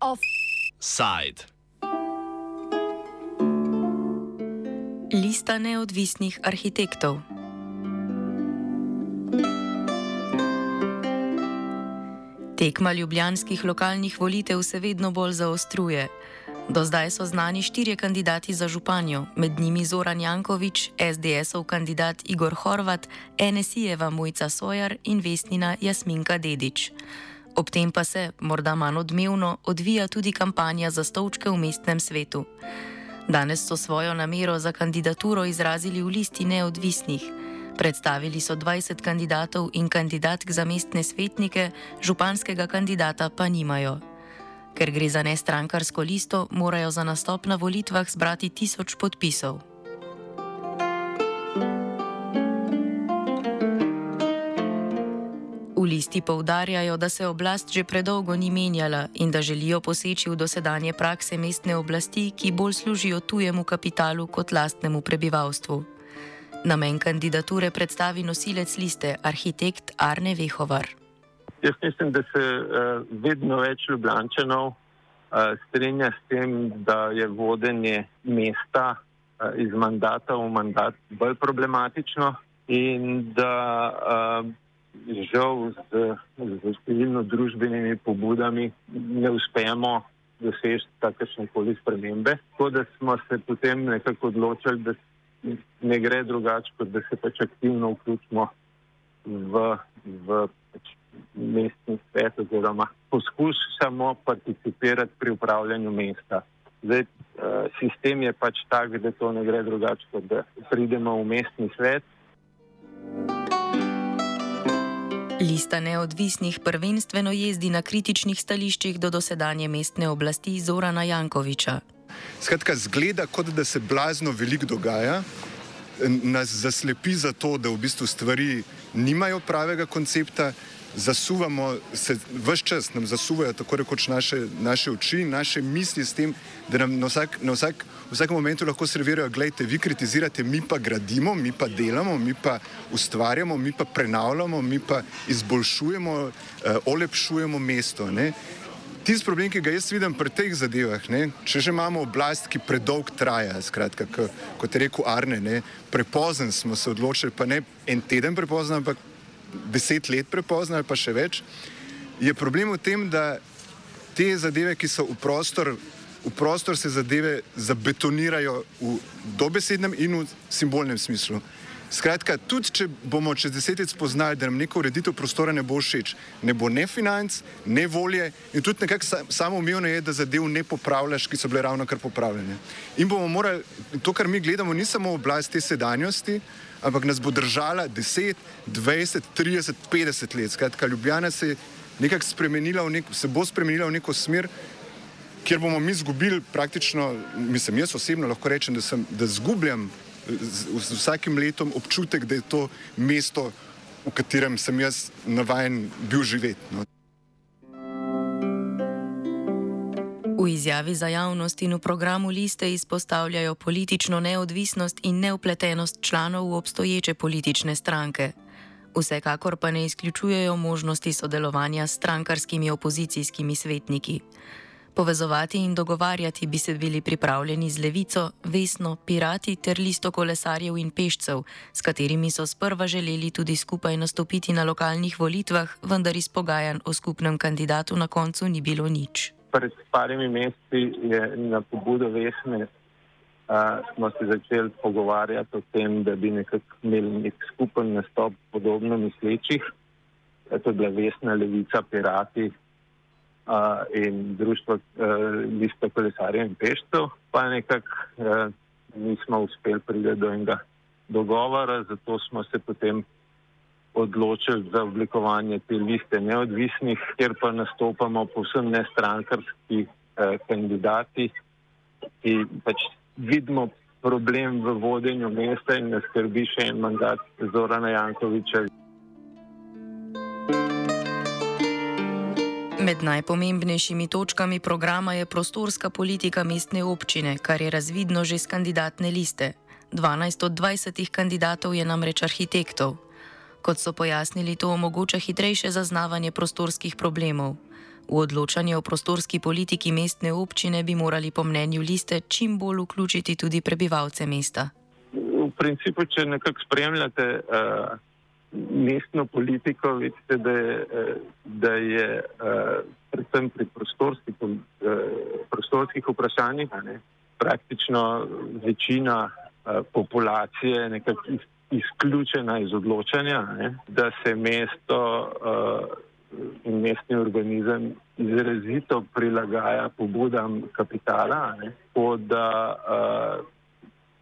Offside. Lista neodvisnih arhitektov. Tekma ljubljanskih lokalnih volitev se vedno bolj zaostruje. Do zdaj so znani štirje kandidati za županjo, med njimi Zoran Jankovič, SDS-ov kandidat Igor Horvat, NSI-jeva Mojca Sojar in Vesnina Jasminka Dedič. Ob tem pa se, morda manj odmevno, odvija tudi kampanja za stolčke v mestnem svetu. Danes so svojo namero za kandidaturo izrazili v listi neodvisnih. Predstavili so 20 kandidatov in kandidatk za mestne svetnike, županskega kandidata pa nimajo. Ker gre za nestrankarsko listo, morajo za nastop na volitvah zbrati tisoč podpisov. V listi poudarjajo, da se oblast že predolgo ni menjala in da želijo poseči v dosedanje prakse mestne oblasti, ki bolj služijo tujemu kapitalu kot lastnemu prebivalstvu. Namen kandidature predstavi nosilec liste, arhitekt Arne Vehovar. Jaz mislim, da se uh, vedno več ljubljančanov uh, strinja s tem, da je vodenje mesta uh, iz mandata v mandat bolj problematično in da uh, žal z, z številno družbenimi pobudami ne uspemo doseči kakršne koli spremembe. Tako da smo se potem nekako odločili, da ne gre drugače, kot da se pač aktivno vključimo v, v pač mestni svet oziroma poskušamo participirati pri upravljanju mesta. Zdaj, sistem je pač tak, da to ne gre drugače, kot da pridemo v mestni svet. Lista neodvisnih prvenstveno jezdi na kritičnih stališčih do dosedanje mestne oblasti Zorana Jankoviča. Skratka, zgleda, kot da se blazno veliko dogaja, nas zaslepi za to, da v bistvu stvari nimajo pravega koncepta, zasuvamo se vse čas, nam zasuvajo tako rekoč naše, naše oči, naše misli s tem, da nam na, vsak, na vsak, vsakem momentu lahko servirajo, gledajte, vi kritizirate, mi pa gradimo, mi pa delamo, mi pa ustvarjamo, mi pa prenavljamo, mi pa izboljšujemo, uh, olepšujemo mesto. Ne? Tisti problem, ki ga jaz vidim pri teh zadevah, ne, če že imamo oblast, ki predolg traja, skratka, k, kot je rekel Arne, ne, prepozen smo se odločili, pa ne en teden prepozen, ampak deset let prepozen ali pa še več, je problem v tem, da te zadeve, ki so v prostor, v prostor se zadeve zabetonirajo v dobesednem in v simbolnem smislu. Skratka, tudi če bomo čez deset let spoznali, da nam neka ureditev prostora ne bo všeč, ne bo ne financ, ne volje in tudi nekako sa, samo umevno je, da zadev ne popravljaš, ki so bile ravno kar popravljene. In bomo morali, to, kar mi gledamo, ni samo oblast te sedanjosti, ampak nas bo držala 10, 20, 30, 50 let. Skratka, Ljubljana se je nekako spremenila, nek, se bo spremenila v neko smer, kjer bomo mi izgubili praktično, mislim, jaz osebno lahko rečem, da, sem, da zgubljam z, z vsakim letom občutek, da je to mesto, v katerem sem jaz navaden bil živeti. No. V izjavi za javnost in v programu liste izpostavljajo politično neodvisnost in neupletenost članov v obstoječe politične stranke. Vsekakor pa ne izključujejo možnosti sodelovanja s strankarskimi opozicijskimi svetniki. Povezovati in dogovarjati bi se bili pripravljeni z levico, vesno, pirati ter listo kolesarjev in pešcev, s katerimi so sprva želeli tudi skupaj nastopiti na lokalnih volitvah, vendar iz pogajanj o skupnem kandidatu na koncu ni bilo nič. Pred parimi meseci je na pobudo vesne. Uh, smo se začeli pogovarjati o tem, da bi nekako imeli nek skupen nastop podobno mislečih. To je bila vesna levica, pirati, uh, in društvo uh, Lista kolesarjev in pešcev, pa nekako uh, nismo uspeli priti do enega dogovora, zato smo se potem odločili za oblikovanje te liste neodvisnih, kjer pa nastopamo povsem nestrankarski uh, kandidati, ki pač vidimo problem v vodenju mesta in nas skrbi še en mandat Zorana Jankoviča. Med najpomembnejšimi točkami programa je prostorska politika mestne občine, kar je razvidno že z kandidatne liste. 12 od 20 kandidatov je namreč arhitektov. Kot so pojasnili, to omogoča hitrejše zaznavanje prostorskih problemov. V odločanje o prostorski politiki mestne občine bi morali po mnenju liste čim bolj vključiti tudi prebivalce mesta. V principu, če nekako spremljate uh, mestno politiko, vidite, da je, uh, da je uh, predvsem pri prostorski, uh, prostorskih vprašanjih ne, praktično večina populacije nekako izključena iz odločanja, ne, da se mesto in mestni organizem izrazito prilagaja pobudam kapitala. Da, uh,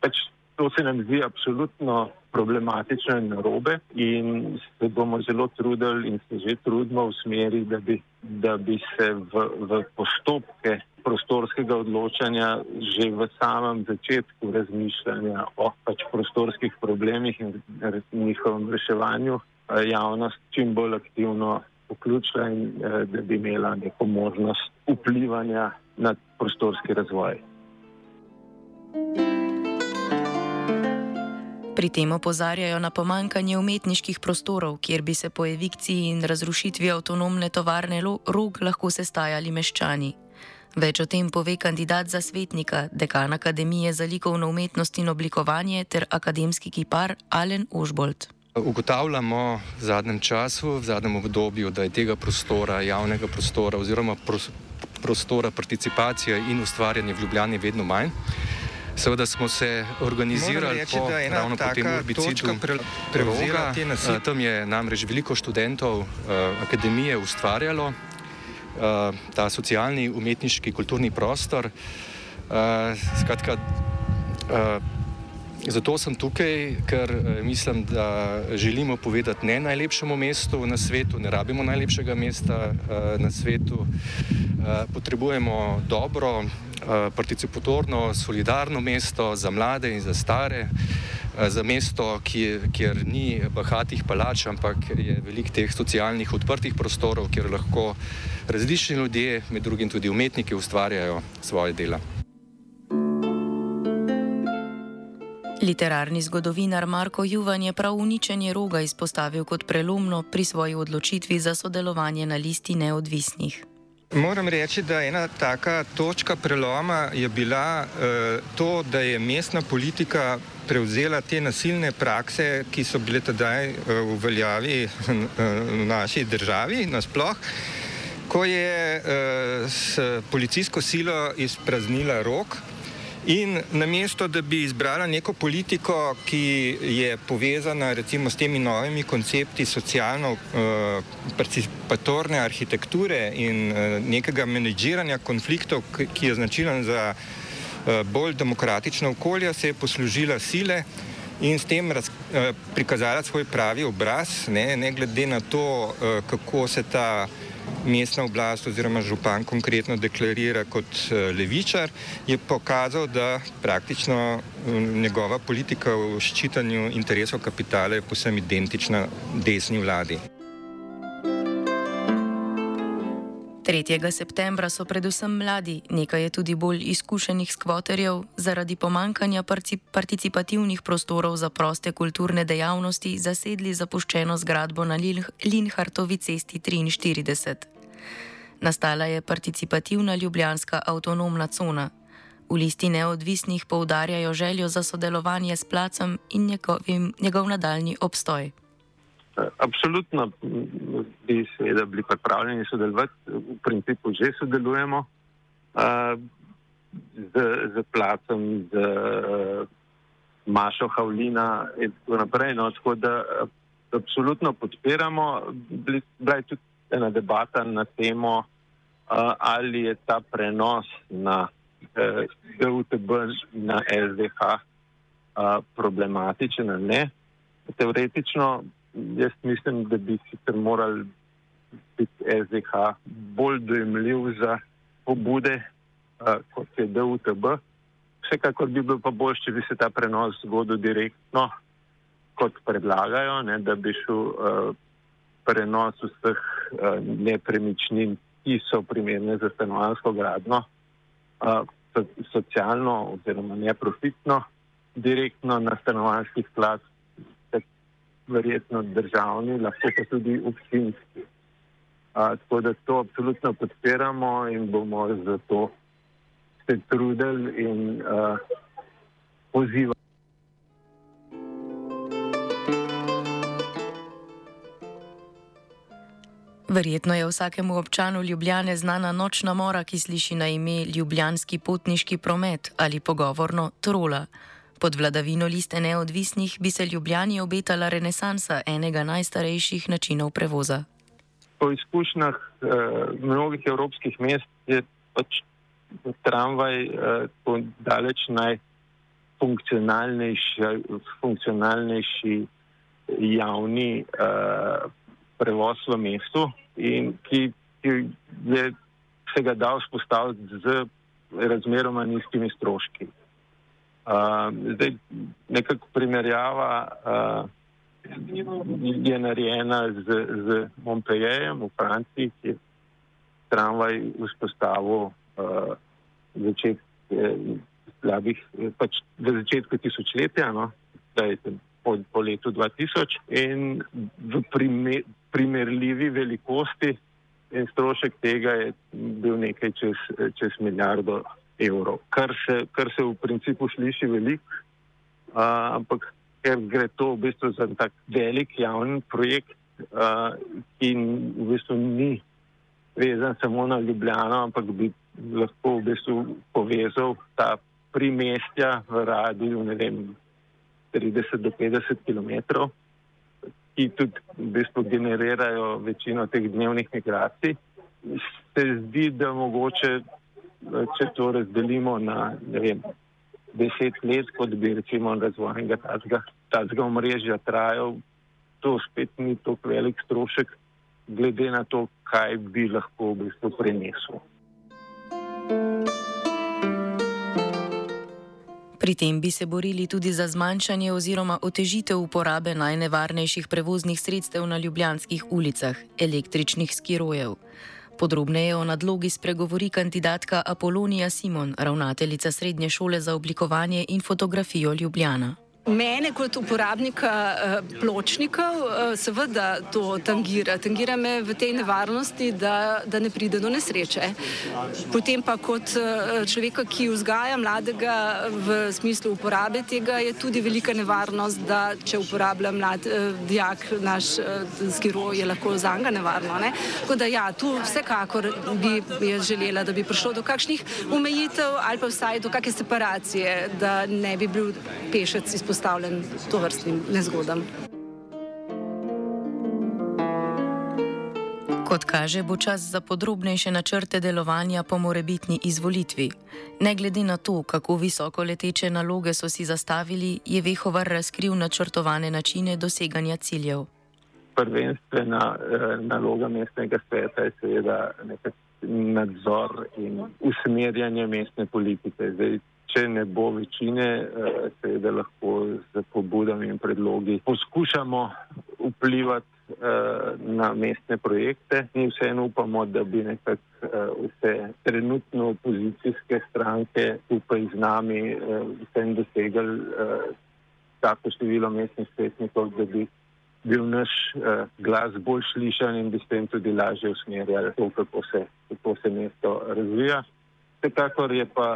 pač to se nam zdi absolutno problematično in narobe in se bomo zelo trudili in se že trudimo v smeri, da bi, da bi se v, v postopke prostorskega odločanja že v samem začetku razmišljanja o pač prostorskih problemih in njihovem reševanju javnost čim bolj aktivno vključila in eh, da bi imela neko možnost vplivanja na prostorski razvoj. Pri tem opozarjajo na pomankanje umetniških prostorov, kjer bi se po evikciji in razrušitvi avtonomne tovarne rog lahko sestajali meščani. Več o tem pove kandidat za svetnika, dekan Akademije za likovno umetnost in oblikovanje ter akademski kipar Alen Ožbolt. Ugotavljamo v zadnjem času, v zadnjem obdobju, da je tega prostora, javnega prostora oziroma prostora participacije in ustvarjanja v Ljubljani vedno manj. Seveda smo se organizirali reči, po, ravno po tem urbicidu Prevoga. Eh, tam je namreč veliko študentov uh, akademije ustvarjalo uh, ta socialni, umetniški, kulturni prostor. Uh, skratka, uh, Zato sem tukaj, ker mislim, da želimo povedati ne najlepšemu mestu na svetu, ne rabimo najlepšega mesta na svetu. Potrebujemo dobro, participatorno, solidarno mesto za mlade in za stare, za mesto, kjer ni bogatih palač, ampak je veliko teh socialnih odprtih prostorov, kjer lahko različni ljudje, med drugim tudi umetniki, ustvarjajo svoje dela. Literarni zgodovinar Marko Juvan je prav uničenje roga izpostavil kot prelomno pri svoji odločitvi za sodelovanje na listi neodvisnih. Moram reči, da ena taka točka preloma je bila uh, to, da je mestna politika prevzela te nasilne prakse, ki so bile tedaj uh, v veljavi uh, v naši državi nasploh, ko je uh, s policijsko silo izpraznila rok. In namesto, da bi izbrala neko politiko, ki je povezana recimo s temi novimi koncepti socialno-participatorne uh, arhitekture in uh, nekega menedžiranja konfliktov, ki je značilen za uh, bolj demokratično okolje, se je poslužila sile in s tem raz, uh, prikazala svoj pravi obraz, ne, ne glede na to, uh, kako se ta mestna oblast oziroma župan konkretno deklarira kot eh, levičar, je pokazal, da praktično eh, njegova politika v ščitanju interesov kapitala je posebno identična desni vladi. 3. septembra so predvsem mladi, nekaj je tudi bolj izkušenih skvoterjev, zaradi pomankanja participativnih prostorov za proste kulturne dejavnosti zasedli zapuščeno zgradbo na Linhartovi cesti 43. Nastala je participativna ljubljanska avtonomna cona. V listi neodvisnih poudarjajo željo za sodelovanje s placem in njegovim, njegov nadaljni obstoj. Absolutno bi seveda bili pripravljeni sodelovati, v principu že sodelujemo uh, z, z placem, z uh, Mašo Havlina in tako naprej. No, tako da uh, absolutno podpiramo. Bila je tudi ena debata na temo, ali je ta prenos na DUTB na SDH problematičen ali ne. Teoretično jaz mislim, da bi sicer morali biti SDH bolj dojemljiv za pobude, uh, kot je DUTB. Vsekakor bi bilo pa bolj, če bi se ta prenos zgodil direktno, kot predlagajo, ne, da bi šel uh, prenos vseh uh, nepremičnin, ki so primerne za stanovansko gradno, uh, socialno oziroma neprofitno, direktno na stanovanski sklad verjetno državni, lahko pa tudi občinski. A, tako da to absolutno podpiramo in bomo zato se trudili in uh, pozivali. Verjetno je vsakemu občanu Ljubljane znana nočna mora, ki sliši na ime Ljubljanski potniški promet ali pogovorno Trola. Pod vladavino liste neodvisnih bi se Ljubljani obetala renesansa enega najstarejših načinov prevoza. Po izkušnjah eh, mnogih evropskih mest je pač tramvaj eh, daleč najfunkcionalnejši javni eh, prevoz v mestu in ki, ki je se ga dal vzpostaviti z razmeroma nizkimi stroški. Uh, zdaj, nekako primerjava uh, je narejena z, z Montpellierjem v Franciji, ki je tramvaj vzpostavil uh, začet, eh, slabih, pač v začetku tisočletja, no, po, po letu 2000 in v primer, primerljivi velikosti in strošek tega je bil nekaj čez, čez milijardo evrov, kar se, kar se v principu sliši veliko, uh, ampak ker gre to v bistvu za tak velik javni projekt, uh, ki v bistvu ni vezan samo na Ljubljano, ampak bi lahko v bistvu povezal ta primestja v radiju, ne vem, 30 do 50 km ki tudi v bistvu generirajo večino teh dnevnih migracij. Se zdi, da mogoče, če to razdelimo na vem, deset let, kot bi recimo razvoj enega tazga omrežja trajal, to spet ni tako velik strošek, glede na to, kaj bi lahko v bistvu prenesel. Pri tem bi se borili tudi za zmanjšanje oziroma otežitev uporabe najnevarnejših prevoznih sredstev na ljubljanskih ulicah - električnih skirojev. Podrobneje o nadlogi spregovori kandidatka Apolonija Simon, ravnateljica Srednje šole za oblikovanje in fotografijo Ljubljana. Mene kot uporabnika uh, pločnikov uh, seveda to tangira. Tangira me v tej nevarnosti, da, da ne pride do nesreče. Potem pa kot uh, človeka, ki vzgaja mladega v smislu uporabe tega, je tudi velika nevarnost, da če uporablja mlad dijak naš skiro, je lahko za njega nevarno. Ne? Tako da ja, tu vsekakor bi jaz želela, da bi prišlo do kakšnih omejitev ali pa vsaj do kakšne separacije, da ne bi bil pešec izpostavljen izpostavljen to vrstnim nezgodam. Kot kaže, bo čas za podrobnejše načrte delovanja po morebitni izvolitvi. Ne glede na to, kako visoko leteče naloge so si zastavili, je Vehovar razkril načrtovane načine doseganja ciljev. Prvenstvena eh, naloga mestnega sveta je seveda nadzor in usmerjanje mestne politike. Zdaj, če ne bo večine, eh, seveda lahko z pobudami in predlogi poskušamo vplivati eh, na mestne projekte. Mi vseeno upamo, da bi nekako eh, vse trenutno opozicijske stranke skupaj z nami vsem dosegali tako število mestnih svetnikov, da bi bil naš glas bolj slišan in bi s tem tudi lažje usmerjali to, kako se, kako se mesto razvija. Vsekakor je pa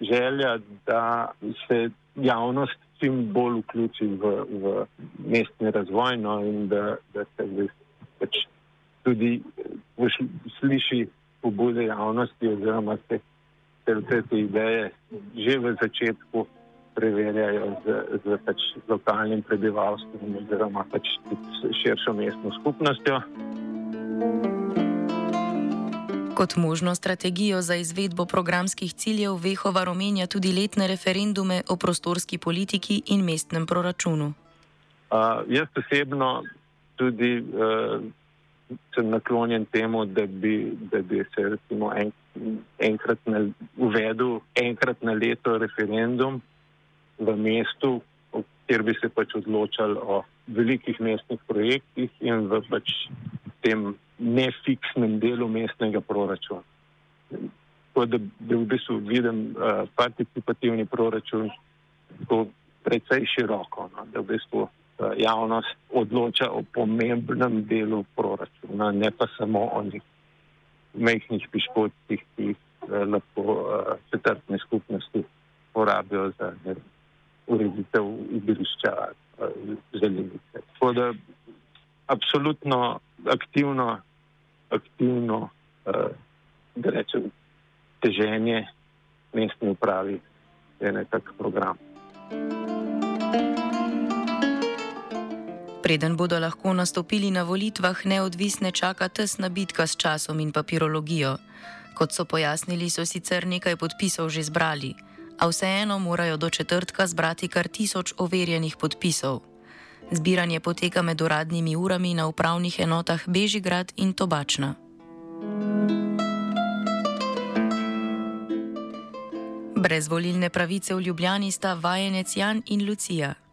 želja, da se javnost čim bolj vključi v, v mestni razvoj no, in da, da se pač tudi sliši pobude javnosti oziroma se, se vse te ideje že v začetku preverjajo z, z pač lokalnim prebivalstvom oziroma pač širšo mestno skupnostjo. thank you Kot možno strategijo za izvedbo programskih ciljev Vehova omenja tudi letne referendume o prostorski politiki in mestnem proračunu. Uh, jaz osebno tudi uh, sem naklonjen temu, da bi, da bi se recimo en, enkrat na, uvedel enkrat na leto referendum v mestu, kjer bi se pač odločali o velikih mestnih projektih in v pač tem nefiksnem delu mestnega proračuna. Tako da, da v bistvu vidim uh, participativni proračun tako precej široko, no, da v bistvu javnost odloča o pomembnem delu proračuna, ne pa samo o nekih mehkih piškotih, ki jih lahko četrtne skupnosti porabijo za ureditev igrišča železnice. Tako da absolutno aktivno, aktivno da rečem, teženje mestni upravi je nekak program. Preden bodo lahko nastopili na volitvah, neodvisne čaka tesna bitka s časom in papirologijo. Kot so pojasnili, so sicer nekaj podpisov že zbrali, a vseeno morajo do četrtka zbrati kar tisoč overjenih podpisov. Zbiranje poteka med uradnimi urami na upravnih enotah Bežigrad in Tobačna. Brez volilne pravice v Ljubljani sta vajenec Jan in Lucija.